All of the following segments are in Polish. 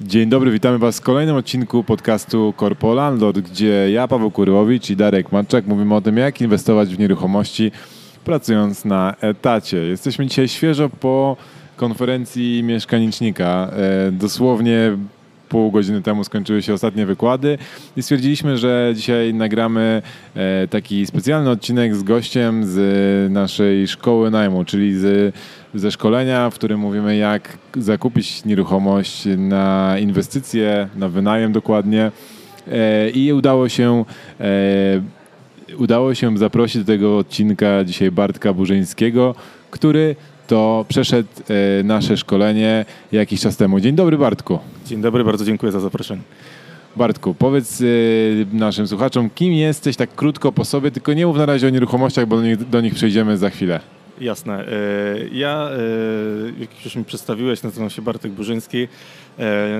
Dzień dobry, witamy Was w kolejnym odcinku podcastu Corpo Landlord, gdzie ja, Paweł Kurłowicz i Darek Matczak mówimy o tym, jak inwestować w nieruchomości pracując na etacie. Jesteśmy dzisiaj świeżo po konferencji mieszkanicznika. E, dosłownie pół godziny temu skończyły się ostatnie wykłady i stwierdziliśmy, że dzisiaj nagramy e, taki specjalny odcinek z gościem z naszej szkoły najmu, czyli z, ze szkolenia, w którym mówimy jak zakupić nieruchomość na inwestycje, na wynajem dokładnie. E, i udało się e, udało się zaprosić do tego odcinka dzisiaj Bartka Burzyńskiego, który to przeszedł e, nasze szkolenie jakiś czas temu. Dzień dobry Bartku. Dzień dobry, bardzo dziękuję za zaproszenie. Bartku, powiedz e, naszym słuchaczom, kim jesteś tak krótko po sobie, tylko nie mów na razie o nieruchomościach, bo do nich, do nich przejdziemy za chwilę. Jasne. e, Ja, jak już mi przedstawiłeś, nazywam się Bartek Burzyński.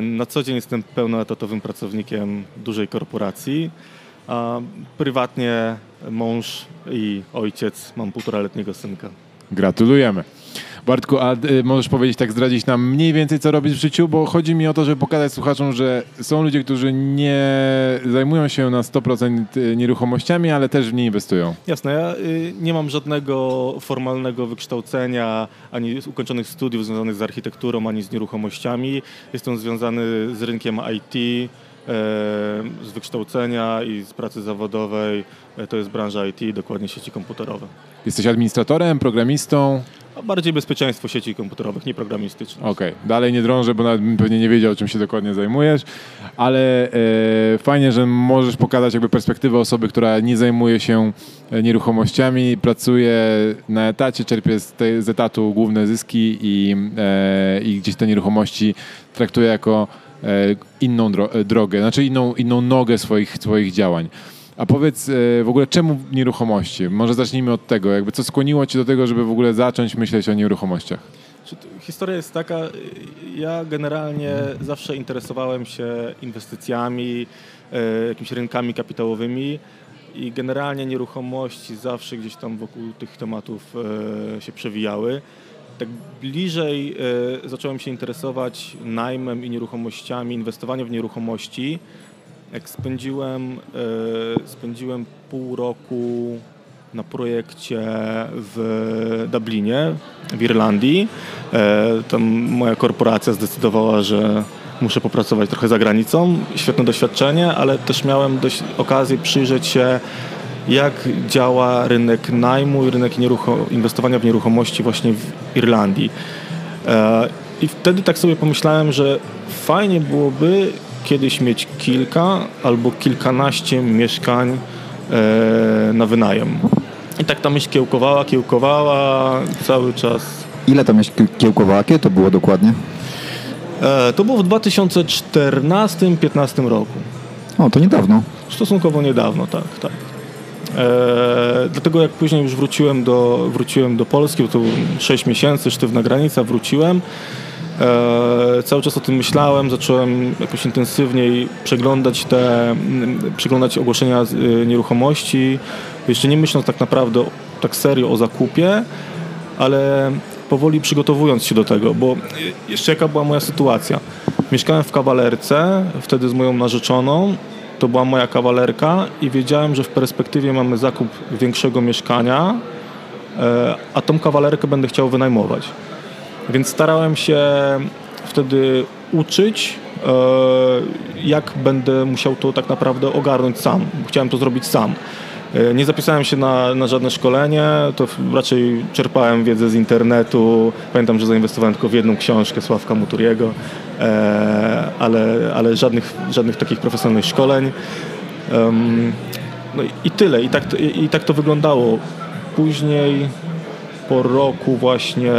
Na co dzień jestem pełnoetatowym pracownikiem dużej korporacji, a prywatnie mąż i ojciec, mam półtoraletniego synka. Gratulujemy. Bartku, a y, możesz powiedzieć, tak zdradzić nam mniej więcej, co robisz w życiu? Bo chodzi mi o to, żeby pokazać słuchaczom, że są ludzie, którzy nie zajmują się na 100% nieruchomościami, ale też w nie inwestują. Jasne, ja y, nie mam żadnego formalnego wykształcenia, ani ukończonych studiów związanych z architekturą, ani z nieruchomościami. Jestem związany z rynkiem IT, z wykształcenia i z pracy zawodowej. E, To jest branża IT, dokładnie sieci komputerowe. Jesteś administratorem, programistą. Bardziej bezpieczeństwo sieci komputerowych, nie programistyczne. Okej, dalej nie drążę, bo nawet bym pewnie nie wiedział, czym się dokładnie zajmujesz, ale e, fajnie, że możesz pokazać jakby perspektywę osoby, która nie zajmuje się e, nieruchomościami, pracuje na etacie, czerpie z, te, z etatu główne zyski i, e, i gdzieś te nieruchomości traktuje jako inną dro- e, drogę, znaczy inną, inną nogę swoich, swoich działań. A powiedz e, w ogóle, czemu nieruchomości? Może zacznijmy od tego, jakby co skłoniło Cię do tego, żeby w ogóle zacząć myśleć o nieruchomościach? Historia jest taka, ja generalnie zawsze interesowałem się inwestycjami, e, jakimiś rynkami kapitałowymi i generalnie nieruchomości zawsze gdzieś tam wokół tych tematów e, się przewijały. Tak bliżej e, zacząłem się interesować najmem i nieruchomościami, inwestowaniem w nieruchomości. Jak spędziłem, e, spędziłem pół roku na projekcie w Dublinie, w Irlandii. E, Tam moja korporacja zdecydowała, że muszę popracować trochę za granicą. Świetne doświadczenie, ale też miałem dość okazję przyjrzeć się, jak działa rynek najmu i rynek nierucho- inwestowania w nieruchomości właśnie w Irlandii. E, I wtedy tak sobie pomyślałem, że fajnie byłoby kiedyś mieć kilka albo kilkanaście mieszkań e, na wynajem. I tak ta myśl kiełkowała, kiełkowała cały czas. Ile tam kieł- kiełkowała? Kiedy to było dokładnie? E, to było w 2014-2015 roku. O, to niedawno. Stosunkowo niedawno, tak, tak. E, dlatego jak później już wróciłem do, wróciłem do Polski, bo to 6 miesięcy, sztywna granica, wróciłem. E, cały czas o tym myślałem, zacząłem jakoś intensywniej przeglądać te, przeglądać ogłoszenia y, nieruchomości, jeszcze nie myśląc tak naprawdę tak serio o zakupie, ale powoli przygotowując się do tego, bo jeszcze jaka była moja sytuacja. Mieszkałem w kawalerce, wtedy z moją narzeczoną, to była moja kawalerka i wiedziałem, że w perspektywie mamy zakup większego mieszkania, e, a tą kawalerkę będę chciał wynajmować. Więc starałem się wtedy uczyć, e, jak będę musiał to tak naprawdę ogarnąć sam. Chciałem to zrobić sam. E, Nie zapisałem się na, na żadne szkolenie, to raczej czerpałem wiedzę z internetu. Pamiętam, że zainwestowałem tylko w jedną książkę Sławka Muturiego, e, ale, ale żadnych, żadnych takich profesjonalnych szkoleń. No i- tyle. I tak, i, I tak to wyglądało. Później po roku właśnie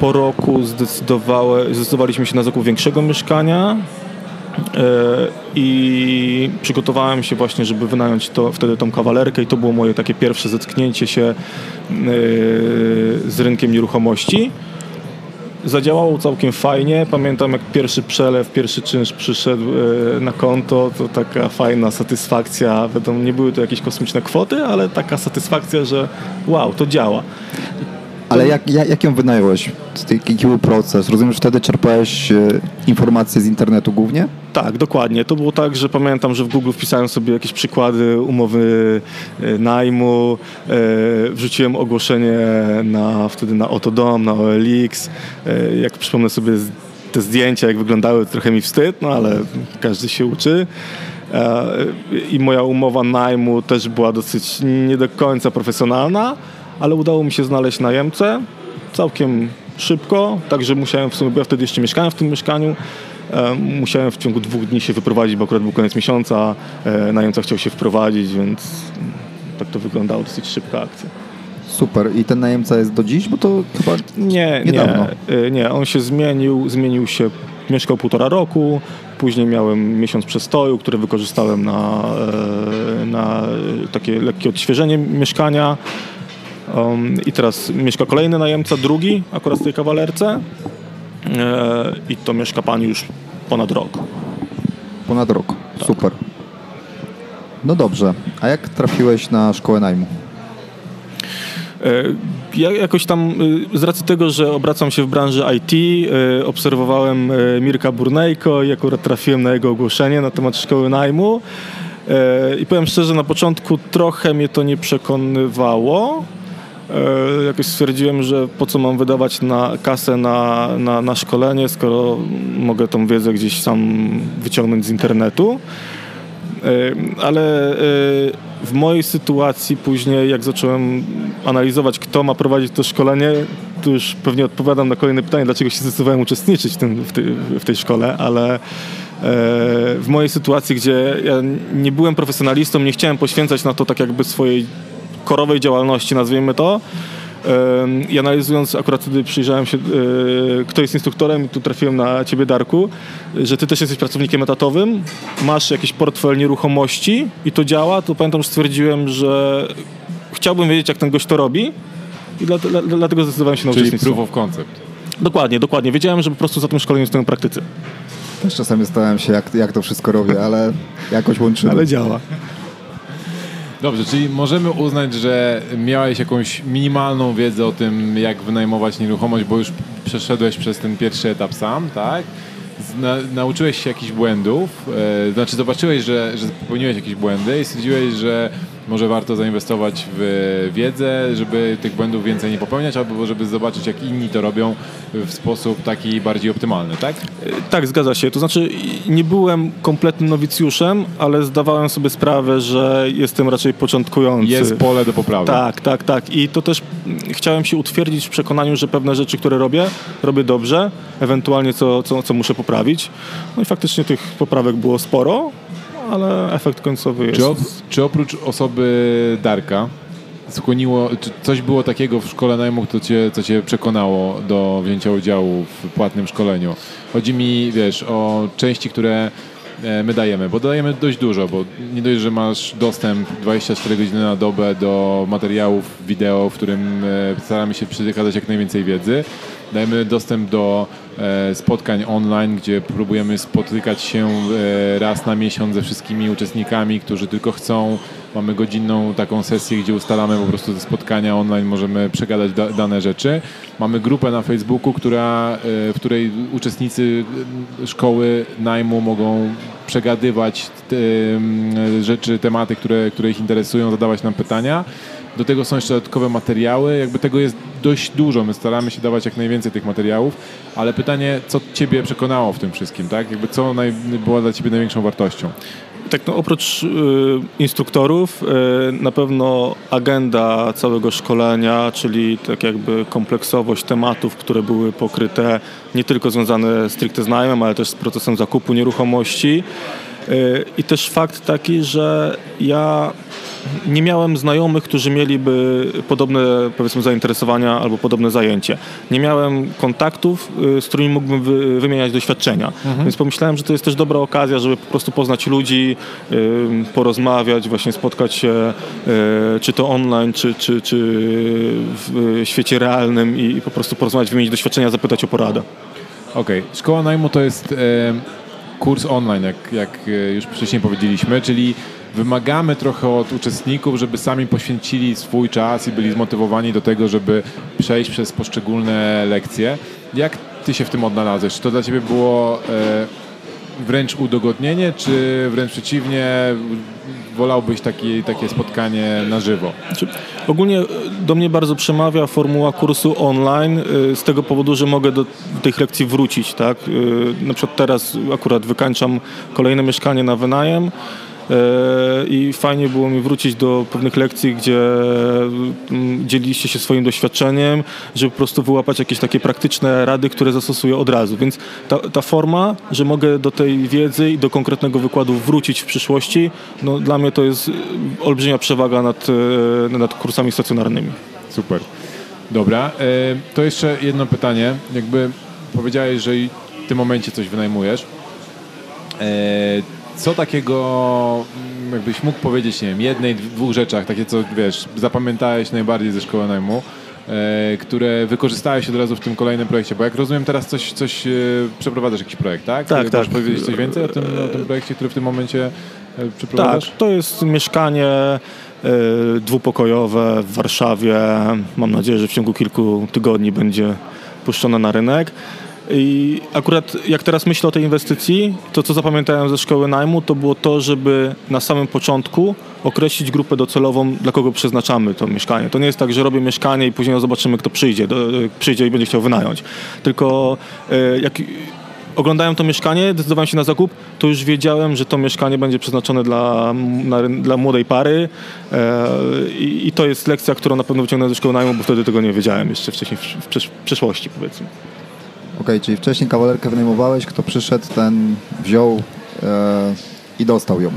po roku zdecydowaliśmy się na zakup większego mieszkania i przygotowałem się właśnie, żeby wynająć to, wtedy tą kawalerkę i to było moje takie pierwsze zetknięcie się e, z rynkiem nieruchomości. zadziałało całkiem fajnie. Pamiętam jak pierwszy przelew, pierwszy czynsz przyszedł e, na konto, to taka fajna satysfakcja. Wiadomo, nie były to jakieś kosmiczne kwoty, ale taka satysfakcja, że wow, to działa. Ale jak, jak, jak ją wynająłeś? Jaki był proces? Rozumiem, że wtedy czerpałeś e, informacje z internetu głównie? Tak, dokładnie. To było tak, że pamiętam, że w Google wpisałem sobie jakieś przykłady umowy e, najmu, e, wrzuciłem ogłoszenie na, wtedy na Otodom, na OLX. Jak przypomnę sobie te zdjęcia, jak wyglądały, trochę mi wstyd, no ale każdy się uczy. I moja umowa najmu też była dosyć nie do końca profesjonalna, ale udało mi się znaleźć najemcę całkiem szybko, także musiałem w sumie, bo ja wtedy jeszcze mieszkałem w tym mieszkaniu, e, musiałem w ciągu dwóch dni się wyprowadzić, bo akurat był koniec miesiąca, e, najemca chciał się wprowadzić, więc tak to wyglądało, dosyć szybka akcja. Super. I ten najemca jest do dziś? Bo to chyba... Nie, Niedawno. nie, e, nie, on się zmienił, zmienił się, mieszkał półtora roku, później miałem miesiąc przestoju, który wykorzystałem na, na takie lekkie odświeżenie mieszkania. Um, I teraz mieszka kolejny najemca, drugi, akurat w tej kawalerce. E, I to mieszka pan już ponad rok. Ponad rok. Super. No dobrze. A jak trafiłeś na szkołę najmu? E, Ja jakoś tam y, z racji tego, że obracam się w branży IT, y, obserwowałem Mirka Burnejko i akurat trafiłem na jego ogłoszenie na temat szkoły najmu. E, I powiem szczerze, na początku trochę mnie to nie przekonywało. E, Jakoś stwierdziłem, że po co mam wydawać na kasę na, na, na szkolenie, skoro mogę tą wiedzę gdzieś sam wyciągnąć z internetu. E, Ale e, w mojej sytuacji później, jak zacząłem analizować, kto ma prowadzić to szkolenie, to już pewnie odpowiadam na kolejne pytanie, dlaczego się zdecydowałem uczestniczyć w, tym, w, tej, w tej szkole, ale w mojej sytuacji, gdzie ja nie byłem profesjonalistą, nie chciałem poświęcać na to tak jakby swojej korowej działalności, nazwijmy to, I analizując, akurat wtedy przyjrzałem się, e, kto jest instruktorem i tu trafiłem na ciebie, Darku, że ty też jesteś pracownikiem etatowym, masz jakiś portfel nieruchomości i to działa, to pamiętam, że stwierdziłem, że chciałbym wiedzieć, jak ten gość to robi i dla, dla, dlatego zdecydowałem się na Czyli uczestnictwo. proof of concept. Dokładnie, dokładnie. Wiedziałem, że po prostu za tym szkoleniem stoją praktycy. Też czasami zastanawiam się, jak, jak to wszystko robię, ale jakoś łączymy. Ale działa. Dobrze, czyli możemy uznać, że miałeś jakąś minimalną wiedzę o tym, jak wynajmować nieruchomość, bo już przeszedłeś przez ten pierwszy etap sam, tak? Nauczyłeś się jakichś błędów, e, znaczy zobaczyłeś, że, że popełniłeś jakieś błędy i stwierdziłeś, że może warto zainwestować w wiedzę, żeby tych błędów więcej nie popełniać, albo żeby zobaczyć, jak inni to robią w sposób taki bardziej optymalny, tak? Tak, zgadza się. To znaczy, nie byłem kompletnym nowicjuszem, ale zdawałem sobie sprawę, że jestem raczej początkujący. Jest pole do poprawy. Tak, tak, tak. I to też mm, chciałem się utwierdzić w przekonaniu, że pewne rzeczy, które robię, robię dobrze, ewentualnie co, co, co muszę poprawić. No i faktycznie tych poprawek było sporo, ale efekt końcowy jest. Czy, op- czy oprócz osoby Darka skłoniło, czy coś było takiego w szkole najmu, co cię, co cię przekonało do wzięcia udziału w płatnym szkoleniu? Chodzi mi, wiesz, o części, które e, my dajemy, bo dajemy dość dużo, bo nie dość, że masz dostęp 24 godziny na dobę do materiałów wideo, w którym e, staramy się przekazać jak najwięcej wiedzy. Dajemy dostęp do e, spotkań online, gdzie próbujemy spotykać się e, raz na miesiąc ze wszystkimi uczestnikami, którzy tylko chcą. Mamy godzinną taką sesję, gdzie ustalamy po prostu te spotkania online, możemy przegadać da, dane rzeczy. Mamy grupę na Facebooku, która, e, w której uczestnicy szkoły najmu mogą przegadywać te, rzeczy, tematy, które, które ich interesują, zadawać nam pytania. Do tego są jeszcze dodatkowe materiały, jakby tego jest dość dużo. My staramy się dawać jak najwięcej tych materiałów, ale pytanie, co Ciebie przekonało w tym wszystkim, tak? Jakby co naj, było dla Ciebie największą wartością? Tak, no oprócz y, instruktorów, y, na pewno agenda całego szkolenia, czyli tak jakby kompleksowość tematów, które były pokryte nie tylko związane stricte z najmem, ale też z procesem zakupu nieruchomości. Y, I też fakt taki, że ja nie miałem znajomych, którzy mieliby podobne powiedzmy zainteresowania albo podobne zajęcie. Nie miałem kontaktów, y, z którymi mógłbym wy, wymieniać doświadczenia. Mhm. Więc pomyślałem, że to jest też dobra okazja, żeby po prostu poznać ludzi, y, porozmawiać, właśnie spotkać się y, czy to online, czy, czy, czy w świecie realnym i po prostu porozmawiać, wymienić doświadczenia, zapytać o poradę. Okej, okay. szkoła najmu to jest kurs online, jak, jak e, już wcześniej powiedzieliśmy, czyli wymagamy trochę od uczestników, żeby sami poświęcili swój czas i byli zmotywowani do tego, żeby przejść przez poszczególne lekcje. Jak ty się w tym odnalazłeś? Czy to dla ciebie było e, wręcz udogodnienie, czy wręcz przeciwnie, wolałbyś taki, takie spotkanie na żywo? Ogólnie do mnie bardzo przemawia formuła kursu online y, z tego powodu, że mogę do tych lekcji wrócić. Tak? Y, na przykład teraz akurat wykańczam kolejne mieszkanie na wynajem. E, i fajnie było mi wrócić do pewnych lekcji, gdzie mm, dzieliliście się swoim doświadczeniem, żeby po prostu wyłapać jakieś takie praktyczne rady, które zastosuję od razu. Więc ta, ta forma, że mogę do tej wiedzy i do konkretnego wykładu wrócić w przyszłości, no dla mnie to jest olbrzymia przewaga nad, e, nad kursami stacjonarnymi. Super. Dobra, e, to jeszcze jedno pytanie. Jakby powiedziałeś, że w tym momencie coś wynajmujesz co takiego, mm, jakbyś mógł powiedzieć, nie wiem, jednej, dwóch rzeczach, takie co, wiesz, zapamiętałeś najbardziej ze szkoły najmu, e, które wykorzystałeś od razu w tym kolejnym projekcie? Bo jak rozumiem, teraz coś, coś e, przeprowadzasz jakiś projekt, tak? Tak, Możesz tak. powiedzieć coś więcej o tym, o tym projekcie, który w tym momencie e, przeprowadzasz? Tak, to jest mieszkanie e, dwupokojowe w Warszawie. Mam nadzieję, że w ciągu kilku tygodni będzie puszczone na rynek. I akurat jak teraz myślę o tej inwestycji, to co zapamiętałem ze szkoły najmu, to było to, żeby na samym początku określić grupę docelową, dla kogo przeznaczamy to mieszkanie. To nie jest tak, że robię mieszkanie i później zobaczymy, kto przyjdzie, do, przyjdzie i będzie chciał wynająć. Tylko e, jak oglądałem to mieszkanie, decydowałem się na zakup, to już wiedziałem, że to mieszkanie będzie przeznaczone dla, na, dla młodej pary e, i, i, to jest lekcja, którą na pewno wyciągnę ze szkoły najmu, bo wtedy tego nie wiedziałem jeszcze wcześniej w, w, w przeszłości powiedzmy. Okay, czyli wcześniej kawalerkę wynajmowałeś, kto przyszedł, ten wziął e, i dostał ją.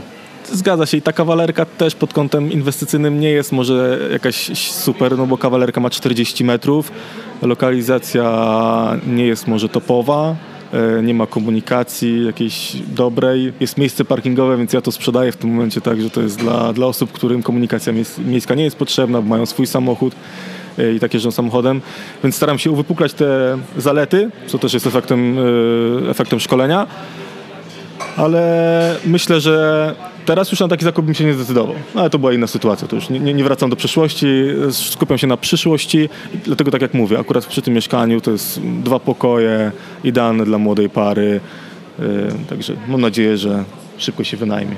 Zgadza się i ta kawalerka też pod kątem inwestycyjnym nie jest może jakaś super, no bo kawalerka ma 40 metrów, lokalizacja nie jest może topowa, nie ma komunikacji jakiejś dobrej, jest miejsce parkingowe, więc ja to sprzedaję w tym momencie tak, że to jest dla, dla osób, którym komunikacja miejska nie jest potrzebna, bo mają swój samochód E, i tak jeżdżą samochodem, więc staram się uwypuklać te zalety, co też jest efektem, e, efektem szkolenia, ale myślę, że teraz już na taki zakup bym się nie zdecydował. No, ale to była inna sytuacja, to już nie, nie wracam do przeszłości, skupiam się na przyszłości, dlatego tak jak mówię, akurat przy tym mieszkaniu to jest dwa pokoje, idealne dla młodej pary, e, także mam nadzieję, że szybko się wynajmie.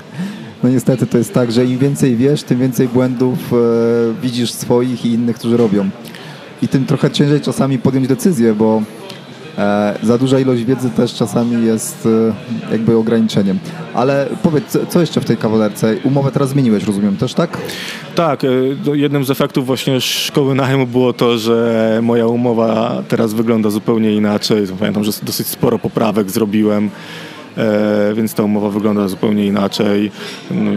No niestety to jest tak, że im więcej wiesz, tym więcej błędów e, widzisz swoich i innych, którzy robią. I tym trochę ciężej czasami podjąć decyzję, bo za duża ilość wiedzy też czasami jest e, jakby ograniczeniem. Ale powiedz, co jeszcze w tej kawalerce? Umowę teraz zmieniłeś, rozumiem też, tak? Tak, e, jednym z efektów właśnie szkoły najmu było to, że moja umowa teraz wygląda zupełnie inaczej. Pamiętam, że dosyć sporo poprawek zrobiłem. E, więc ta umowa wygląda zupełnie inaczej. No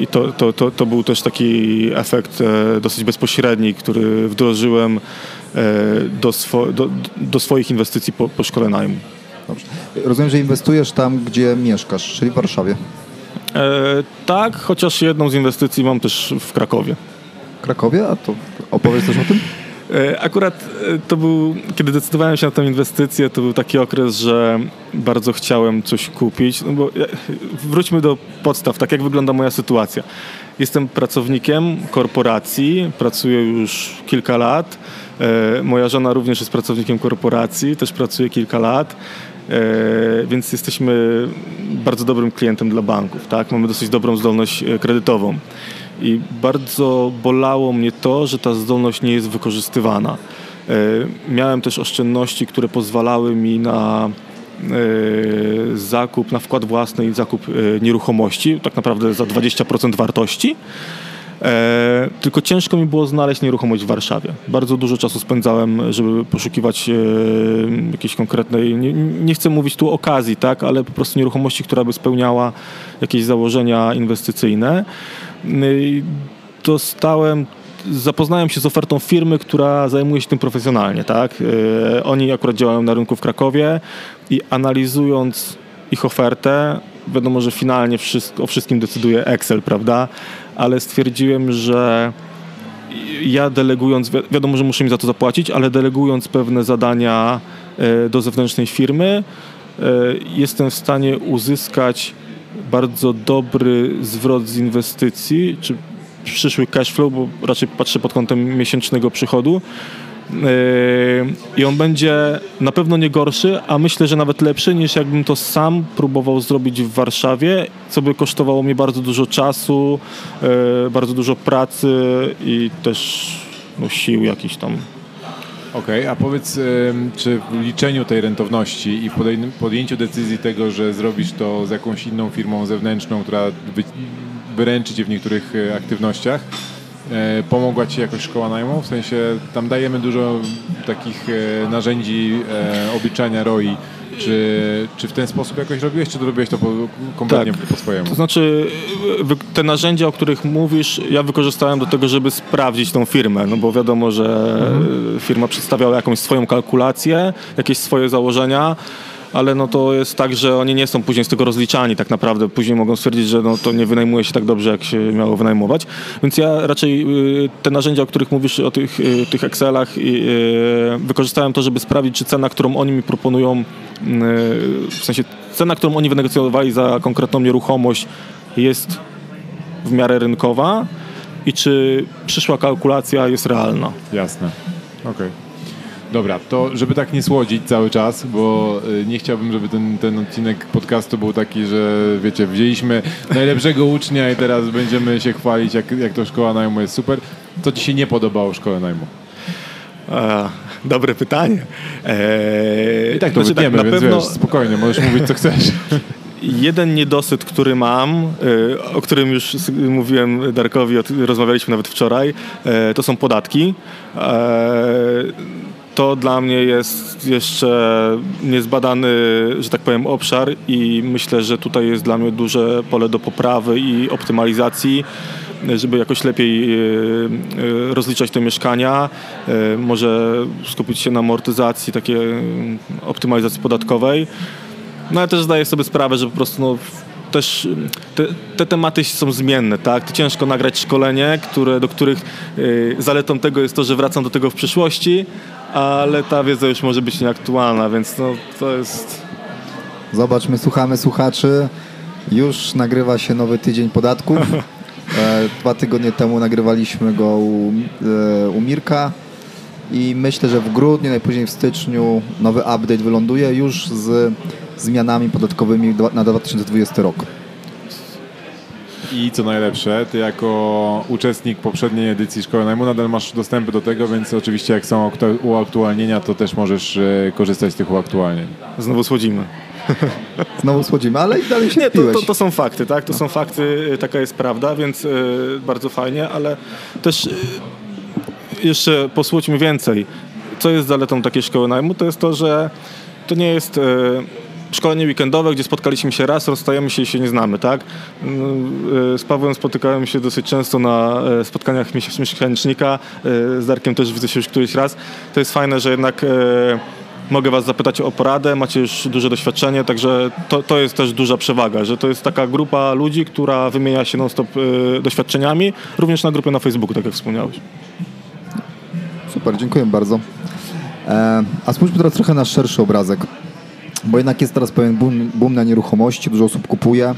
I to, to, to, to był też taki efekt e, dosyć bezpośredni, który wdrożyłem e, do, swo, do, do swoich inwestycji po, po szkole najmu. Dobrze. Rozumiem, że inwestujesz tam, gdzie mieszkasz, czyli w Warszawie. E, tak, chociaż jedną z inwestycji mam też w Krakowie. Krakowie? A to opowiedz też o tym? E, akurat e, to był, kiedy decydowałem się na tę inwestycję, to był taki okres, że bardzo chciałem coś kupić. No bo wróćmy do podstaw, tak jak wygląda moja sytuacja. Jestem pracownikiem korporacji, pracuję już kilka lat. E, moja żona również jest pracownikiem korporacji, też pracuje kilka lat. Więc jesteśmy bardzo dobrym klientem dla banków. Tak? Mamy dosyć dobrą zdolność kredytową. I bardzo bolało mnie to, że ta zdolność nie jest wykorzystywana. E, miałem też oszczędności, które pozwalały mi na e, zakup, na wkład własny i zakup e, nieruchomości, tak naprawdę za 20% wartości. E, tylko ciężko mi było znaleźć nieruchomość w Warszawie. Bardzo dużo czasu spędzałem, żeby poszukiwać e, jakiejś konkretnej, nie, nie, chcę mówić tu okazji, tak, ale po prostu nieruchomości, która by spełniała jakieś założenia inwestycyjne. dostałem zapoznałem się z ofertą firmy, która zajmuje się tym profesjonalnie, tak? Oni akurat działają na rynku w Krakowie i analizując ich ofertę, wiadomo, że finalnie wszystko, o wszystkim decyduje Excel, prawda? Ale stwierdziłem, że ja delegując, wiadomo, że muszę mi za to zapłacić, ale delegując pewne zadania yy, do zewnętrznej firmy, yy, jestem w stanie uzyskać bardzo dobry zwrot z inwestycji, czy przyszły cash flow, bo raczej patrzę pod kątem miesięcznego przychodu. Yy, I on będzie na pewno nie gorszy, a myślę, że nawet lepszy niż jakbym to sam próbował zrobić w Warszawie, co by kosztowało mnie bardzo dużo czasu, yy, bardzo dużo pracy i też no, sił jakichś tam. Okej, okay, a powiedz, czy w liczeniu tej rentowności i w podjęciu decyzji tego, że zrobisz to z jakąś inną firmą zewnętrzną, która wyręczy cię w niektórych e, aktywnościach. E, pomogła Ci jakoś szkoła najmu? W sensie tam dajemy dużo takich e, narzędzi obliczania ROI. Czy, czy w ten sposób jakoś robiłeś, czy robiłeś to po, kompletnie tak. po swojemu? To znaczy, te narzędzia, o których mówisz, ja wykorzystałem do tego, żeby sprawdzić tą firmę, no bo wiadomo, że mhm. firma przedstawiała jakąś swoją kalkulację, jakieś swoje założenia ale no to jest tak, że oni nie są później z tego rozliczani tak naprawdę. Później mogą stwierdzić, że no to nie wynajmuje się tak dobrze, jak się miało wynajmować. Więc ja raczej y, te narzędzia, o których mówisz, o tych, y, tych Excelach, y, wykorzystałem to, żeby sprawdzić, czy cena, którą oni mi proponują, w sensie cena, którą oni wynegocjowali za konkretną nieruchomość jest w miarę rynkowa i czy przyszła kalkulacja jest realna. Jasne. Okej. Okay. Dobra, to żeby tak nie słodzić cały czas, bo y, nie chciałbym, żeby ten, ten odcinek podcastu był taki, że wiecie, wzięliśmy najlepszego ucznia i teraz będziemy się chwalić, jak, jak to szkoła najmu jest super. Co ci się nie podobało w szkole najmu? A, dobre pytanie. Eee, I tak to znaczy, wytniemy, tak, więc pewno... wiesz, spokojnie, możesz mówić co chcesz. Jeden niedosyt, który mam, y, o którym już mówiłem Darkowi, rozmawialiśmy nawet wczoraj, e, to są podatki e, to dla mnie jest jeszcze niezbadany, że tak powiem, obszar i myślę, że tutaj jest dla mnie duże pole do poprawy i optymalizacji żeby jakoś lepiej e, e, rozliczać te mieszkania, e, może skupić się na amortyzacji, takiej optymalizacji podatkowej. No ale też zdaję sobie sprawę, że po prostu no, też te, te, tematy są zmienne, tak? To ciężko nagrać szkolenie, które, do których y, zaletą tego jest to, że wracam do tego w przyszłości, ale ta wiedza już może być nieaktualna, więc no, to jest... Zobaczmy, słuchamy słuchaczy. Już nagrywa się nowy tydzień podatków. E, dwa tygodnie temu nagrywaliśmy go u, e, u Mirka i myślę, że w grudniu, najpóźniej w styczniu nowy update wyląduje już z zmianami podatkowymi na 2020 rok. I co najlepsze, ty jako uczestnik poprzedniej edycji Szkoły Najmu nadal masz dostępy do tego, więc oczywiście jak są uaktualnienia, to też możesz e, korzystać z tych uaktualnień. Znowu słodzimy. Znowu słodzimy, ale i dalej się Nie, to, to, to, są fakty, tak? To są fakty, e, taka jest prawda, więc y, bardzo fajnie, ale też y, jeszcze posłuchajmy więcej. Co jest zaletą takiej szkoły najmu? To jest to, że to nie jest... Y, szkolenie weekendowe, gdzie spotkaliśmy się raz, rozstajemy się i się nie znamy, tak? Mm, e, z Pawłem spotykałem się dosyć często na e, spotkaniach miesięcznika, e, z Darkiem też widzę się już któryś raz. To jest fajne, że jednak mogę Was zapytać o poradę, macie już duże doświadczenie, także to, to jest też duża przewaga, że to jest taka grupa ludzi, która wymienia się non-stop doświadczeniami, również na grupie na Facebooku, tak jak wspomniałeś. Super, dziękuję bardzo. A spójrzmy teraz trochę na szerszy obrazek bo jednak jest teraz pewien boom, boom na nieruchomości, dużo osób kupuje,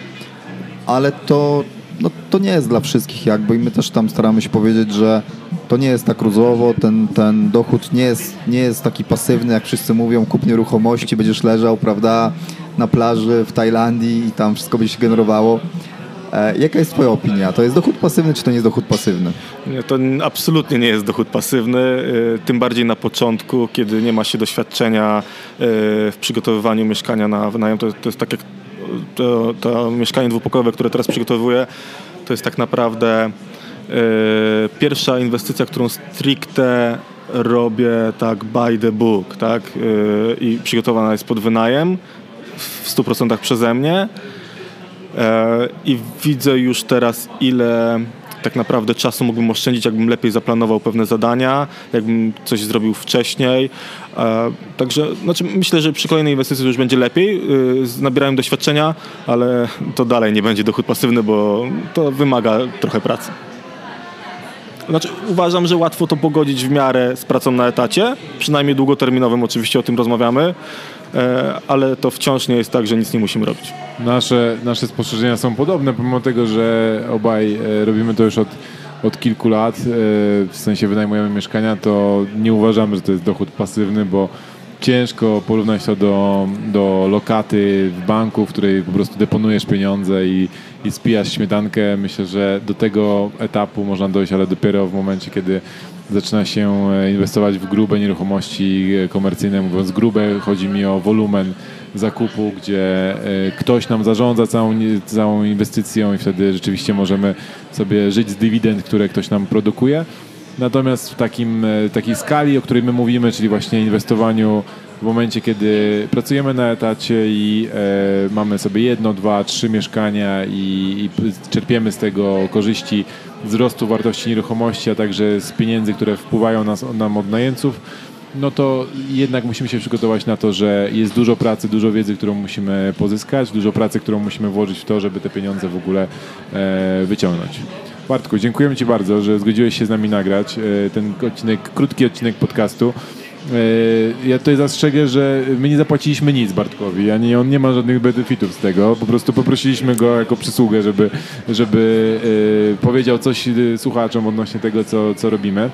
ale to, no, to nie jest dla wszystkich jakby i my też tam staramy się powiedzieć, że to nie jest tak różowo, ten, ten dochód nie jest, nie jest taki pasywny, jak wszyscy mówią, kup nieruchomości, będziesz leżał, prawda, na plaży w Tajlandii i tam wszystko by się generowało. E, jaka jest Twoja opinia? To jest dochód pasywny, czy to nie jest dochód pasywny? Nie, to absolutnie nie jest dochód pasywny, e, tym bardziej na początku, kiedy nie ma się doświadczenia e, w przygotowywaniu mieszkania na wynajem. To, to jest tak jak to, to mieszkanie dwupokojowe, które teraz przygotowuję, to jest tak naprawdę pierwsza inwestycja, którą stricte robię tak by the book, tak? I przygotowana jest pod wynajem w 100% przeze mnie. E, i widzę już teraz, ile tak naprawdę czasu mógłbym oszczędzić, jakbym lepiej zaplanował pewne zadania, jakbym coś zrobił wcześniej. E, także znaczy, myślę, że przy kolejnej inwestycji już będzie lepiej. E, nabierałem doświadczenia, ale to dalej nie będzie dochód pasywny, bo to wymaga trochę pracy. Znaczy, uważam, że łatwo to pogodzić w miarę z pracą na etacie, przynajmniej długoterminowym oczywiście o tym rozmawiamy, ale to wciąż nie jest tak, że nic nie musimy robić. Nasze, nasze spostrzeżenia są podobne, pomimo tego, że obaj e, robimy to już od, od kilku lat, e, w sensie wynajmujemy mieszkania, to nie uważamy, że to jest dochód pasywny, bo ciężko porównać to do, do lokaty w banku, w której po prostu deponujesz pieniądze i, i spijasz śmietankę. Myślę, że do tego etapu można dojść, ale dopiero w momencie, kiedy zaczyna się e, inwestować w grube nieruchomości komercyjne. Mówiąc grube, chodzi mi o wolumen zakupu, gdzie e, ktoś nam zarządza całą, całą inwestycją i wtedy rzeczywiście możemy sobie żyć z dywidend, które ktoś nam produkuje. Natomiast w takim, e, takiej skali, o której my mówimy, czyli właśnie inwestowaniu w momencie, kiedy pracujemy na etacie i e, mamy sobie jedno, dwa, trzy mieszkania i, i czerpiemy z tego korzyści wzrostu wartości nieruchomości, a także z pieniędzy, które wpływają nas, nam od najemców, no to jednak musimy się przygotować na to, że jest dużo pracy, dużo wiedzy, którą musimy pozyskać, dużo pracy, którą musimy włożyć w to, żeby te pieniądze w ogóle e, wyciągnąć. Bartku, dziękujemy Ci bardzo, że zgodziłeś się z nami nagrać e, ten odcinek, krótki odcinek podcastu. E, ja tutaj zastrzegę, że my nie zapłaciliśmy nic Bartkowi, ani on nie ma żadnych benefitów z tego. Po prostu poprosiliśmy go jako przysługę, żeby, żeby e, powiedział coś słuchaczom odnośnie tego, co, co robimy.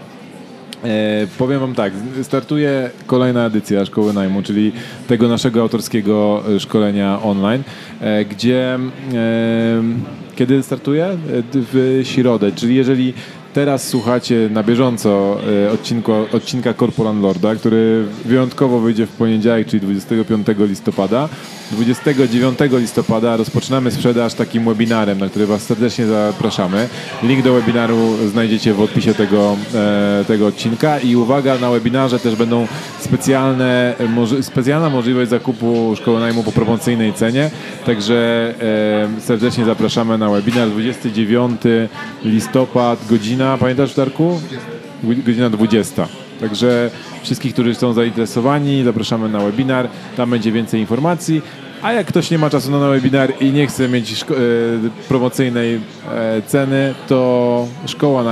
E, powiem Wam tak, startuje kolejna edycja Szkoły Najmu, czyli tego naszego autorskiego szkolenia online, e, gdzie e, kiedy startuje? W środę, czyli jeżeli teraz słuchacie na bieżąco odcinku, odcinka Corporan Lorda, który wyjątkowo wyjdzie w poniedziałek, czyli 25 listopada, 29 listopada rozpoczynamy sprzedaż takim webinarem, na który Was serdecznie zapraszamy. Link do webinaru znajdziecie w odpisie tego, e, tego odcinka. I uwaga, na webinarze też będą specjalne, specjalna możliwość zakupu szkoły najmu po promocyjnej cenie, także e, serdecznie zapraszamy na webinar. 29 listopad, godzina, pamiętasz Darku? Godzina 20. Także wszystkich, którzy są zainteresowani, zapraszamy na webinar. Tam będzie więcej informacji. A jak ktoś nie ma czasu na webinar i nie chce mieć e, promocyjnej e, ceny, to szkoła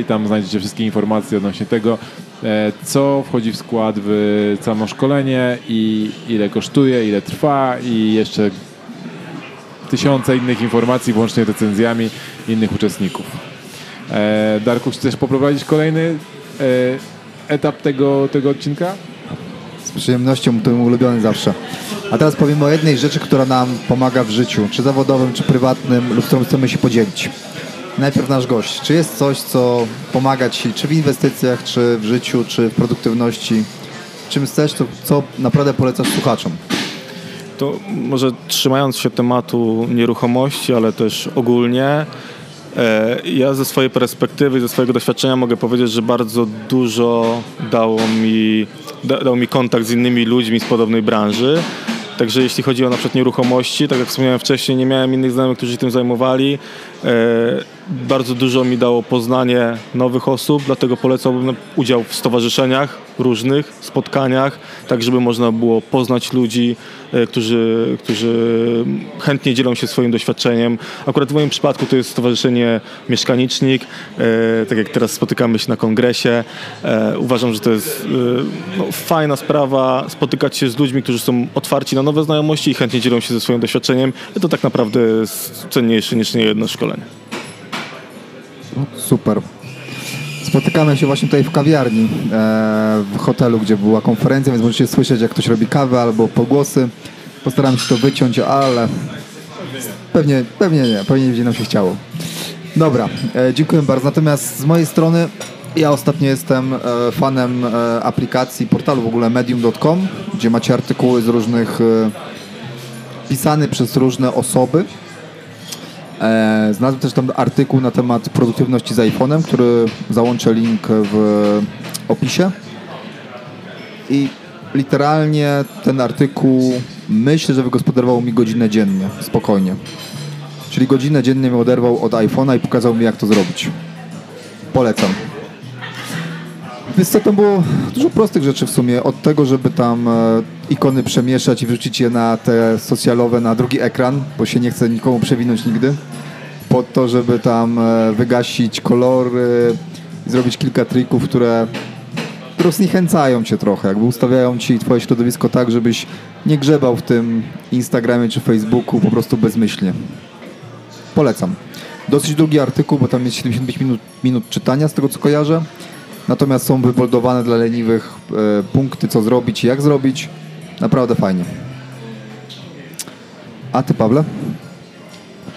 i tam znajdziecie wszystkie informacje odnośnie tego, e, co wchodzi w skład w samo szkolenie i ile kosztuje, ile trwa i jeszcze tysiące innych informacji, włącznie recenzjami innych uczestników. Darku, chcesz poprowadzić kolejny etap tego, tego odcinka? Z przyjemnością, to mój ulubiony zawsze. A teraz powiem o jednej rzeczy, która nam pomaga w życiu, czy zawodowym, czy prywatnym, lub którą chcemy się podzielić. Najpierw nasz gość. Czy jest coś, co pomaga Ci, czy w inwestycjach, czy w życiu, czy w produktywności? Czym chcesz, to co naprawdę polecasz słuchaczom? To może trzymając się tematu nieruchomości, ale też ogólnie, E, ja ze swojej perspektywy, ze swojego doświadczenia mogę powiedzieć, że bardzo dużo dało mi, dał mi kontakt z innymi ludźmi z podobnej branży. Także jeśli chodzi o na przykład nieruchomości, tak jak wspomniałem wcześniej, nie miałem innych znajomych, którzy się tym zajmowali. E, bardzo dużo mi dało poznanie nowych osób, dlatego polecałbym udział w stowarzyszeniach różnych, spotkaniach, tak żeby można było poznać ludzi, e, którzy, którzy chętnie dzielą się swoim doświadczeniem. Akurat w moim przypadku to jest Stowarzyszenie Mieszkanicznik, e, tak jak teraz spotykamy się na kongresie. Uważam, że to jest no, fajna sprawa spotykać się z ludźmi, którzy są otwarci na nowe znajomości i chętnie dzielą się ze swoim doświadczeniem. To tak naprawdę jest cenniejsze niż niejedno szkolenie. Super. Spotykamy się właśnie tutaj w kawiarni, e, w hotelu, gdzie była konferencja, więc możecie słyszeć, jak ktoś robi kawę albo pogłosy. Postaram się to wyciąć, ale pewnie, pewnie nie, pewnie nie będzie nam się chciało. Dobra, e, dziękuję bardzo. Natomiast z mojej strony ja ostatnio jestem e, fanem aplikacji, portalu w ogóle medium.com, gdzie macie artykuły z różnych pisane przez różne osoby E, znalazłem też tam artykuł na temat produktywności z iPhone'em, który załączę link w opisie. I literalnie ten artykuł myślę, że wygospodarował mi godzinę dziennie, spokojnie. Czyli godzinę dziennie mnie oderwał od iPhone'a i pokazał mi, jak to zrobić. Polecam. Więc to było dużo prostych rzeczy w sumie. Od tego, żeby tam e, ikony przemieszać i wrzucić je na te socjalowe, na drugi ekran, bo się nie chce nikomu przewinąć nigdy. Po to, żeby tam e, wygasić kolory zrobić kilka trików, które, które zniechęcają cię trochę. Jakby ustawiają ci twoje środowisko tak, żebyś nie grzebał w tym Instagramie czy Facebooku po prostu bezmyślnie. Polecam. Dosyć długi artykuł, bo tam jest 75 minut, minut czytania z tego co kojarzę. Natomiast są wyboldowane dla leniwych e, punkty, co zrobić i jak zrobić. Naprawdę fajnie. A ty, Pawle?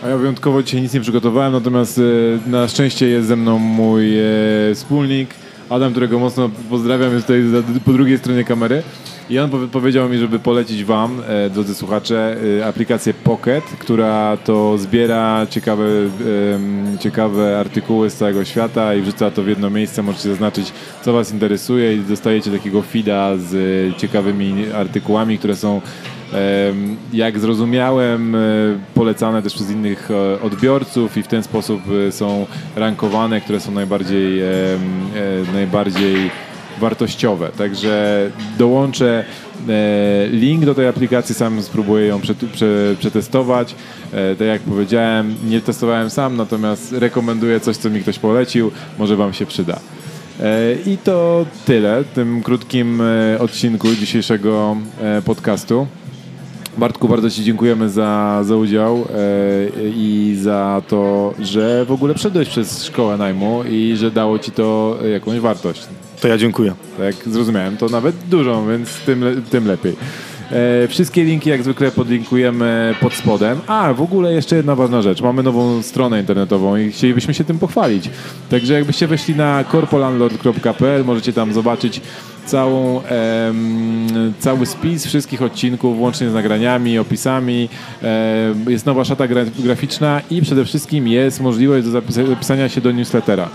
A ja wyjątkowo dzisiaj nic nie przygotowałem, natomiast e, na szczęście jest ze mną mój e, wspólnik, Adam, którego mocno pozdrawiam, jest tutaj po drugiej stronie kamery. I on powie- powiedział mi, żeby polecić Wam, e, drodzy słuchacze, e, aplikację Pocket, która to zbiera ciekawe, ciekawe artykuły z całego świata i wrzuca to w jedno miejsce. Możecie zaznaczyć, co Was interesuje i dostajecie takiego feeda z e, ciekawymi artykułami, które są Jak zrozumiałem, polecane też przez innych odbiorców i w ten sposób są rankowane, które są najbardziej, najbardziej wartościowe. Także dołączę e, link do tej aplikacji, sam spróbuję ją prze, prze, przetestować. E, Tak jak powiedziałem, nie testowałem sam, natomiast rekomenduję coś, co mi ktoś polecił, może Wam się przyda. E, I to tyle w tym krótkim odcinku dzisiejszego podcastu. Bartku, bardzo Ci dziękujemy za, za udział i za to, że w ogóle wszedłeś przez szkołę najmu i że dało Ci to jakąś wartość. To ja dziękuję. Tak zrozumiałem, to nawet dużą, więc tym, le- tym lepiej. E, wszystkie linki jak zwykle podlinkujemy pod spodem. A, w ogóle jeszcze jedna ważna rzecz. Mamy nową stronę internetową i chcielibyśmy się tym pochwalić. Także jakbyście weszli na corpolandlord.pl, możecie tam zobaczyć całą, cały spis wszystkich odcinków, łącznie z nagraniami, opisami. Em, jest nowa szata gra, graficzna i przede wszystkim jest możliwość do zapisa- zapisania się do newslettera.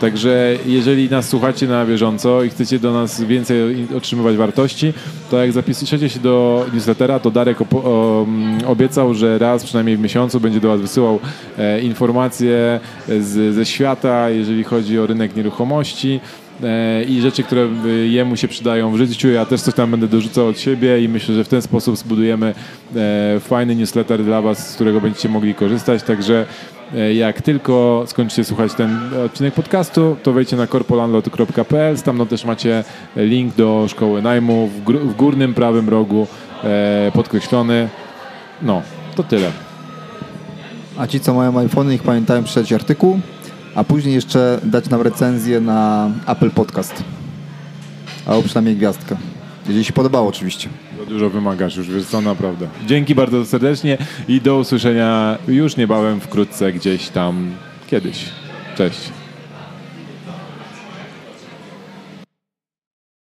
Także jeżeli nas słuchacie na bieżąco i chcecie do nas więcej otrzymywać wartości, to jak zapiszecie się do newslettera, to Darek mm, obiecał, że raz przynajmniej w miesiącu będzie do Was wysyłał e, informacje z, ze świata, jeżeli chodzi o rynek nieruchomości e, i rzeczy, które y, jemu się przydają w życiu. Ja też coś tam będę dorzucał od siebie i myślę, że w ten sposób zbudujemy e, fajny newsletter dla Was, z którego będziecie mogli korzystać. Także e, jak tylko skończycie słuchać ten odcinek podcastu, to wejdźcie na corpolandlord.pl, stamtąd też macie link do szkoły najmu w, górnym prawym rogu e, podkreślony. No, to tyle. A ci, co mają iPhony, niech pamiętają przeczytać artykuł, a później jeszcze dać nam recenzję na Apple Podcast. Albo przynajmniej gwiazdkę. Jeżeli się podobało oczywiście. Za dużo wymagasz już, wiesz co, naprawdę. Dzięki bardzo serdecznie i do usłyszenia już niebawem, wkrótce, gdzieś tam, kiedyś. Cześć.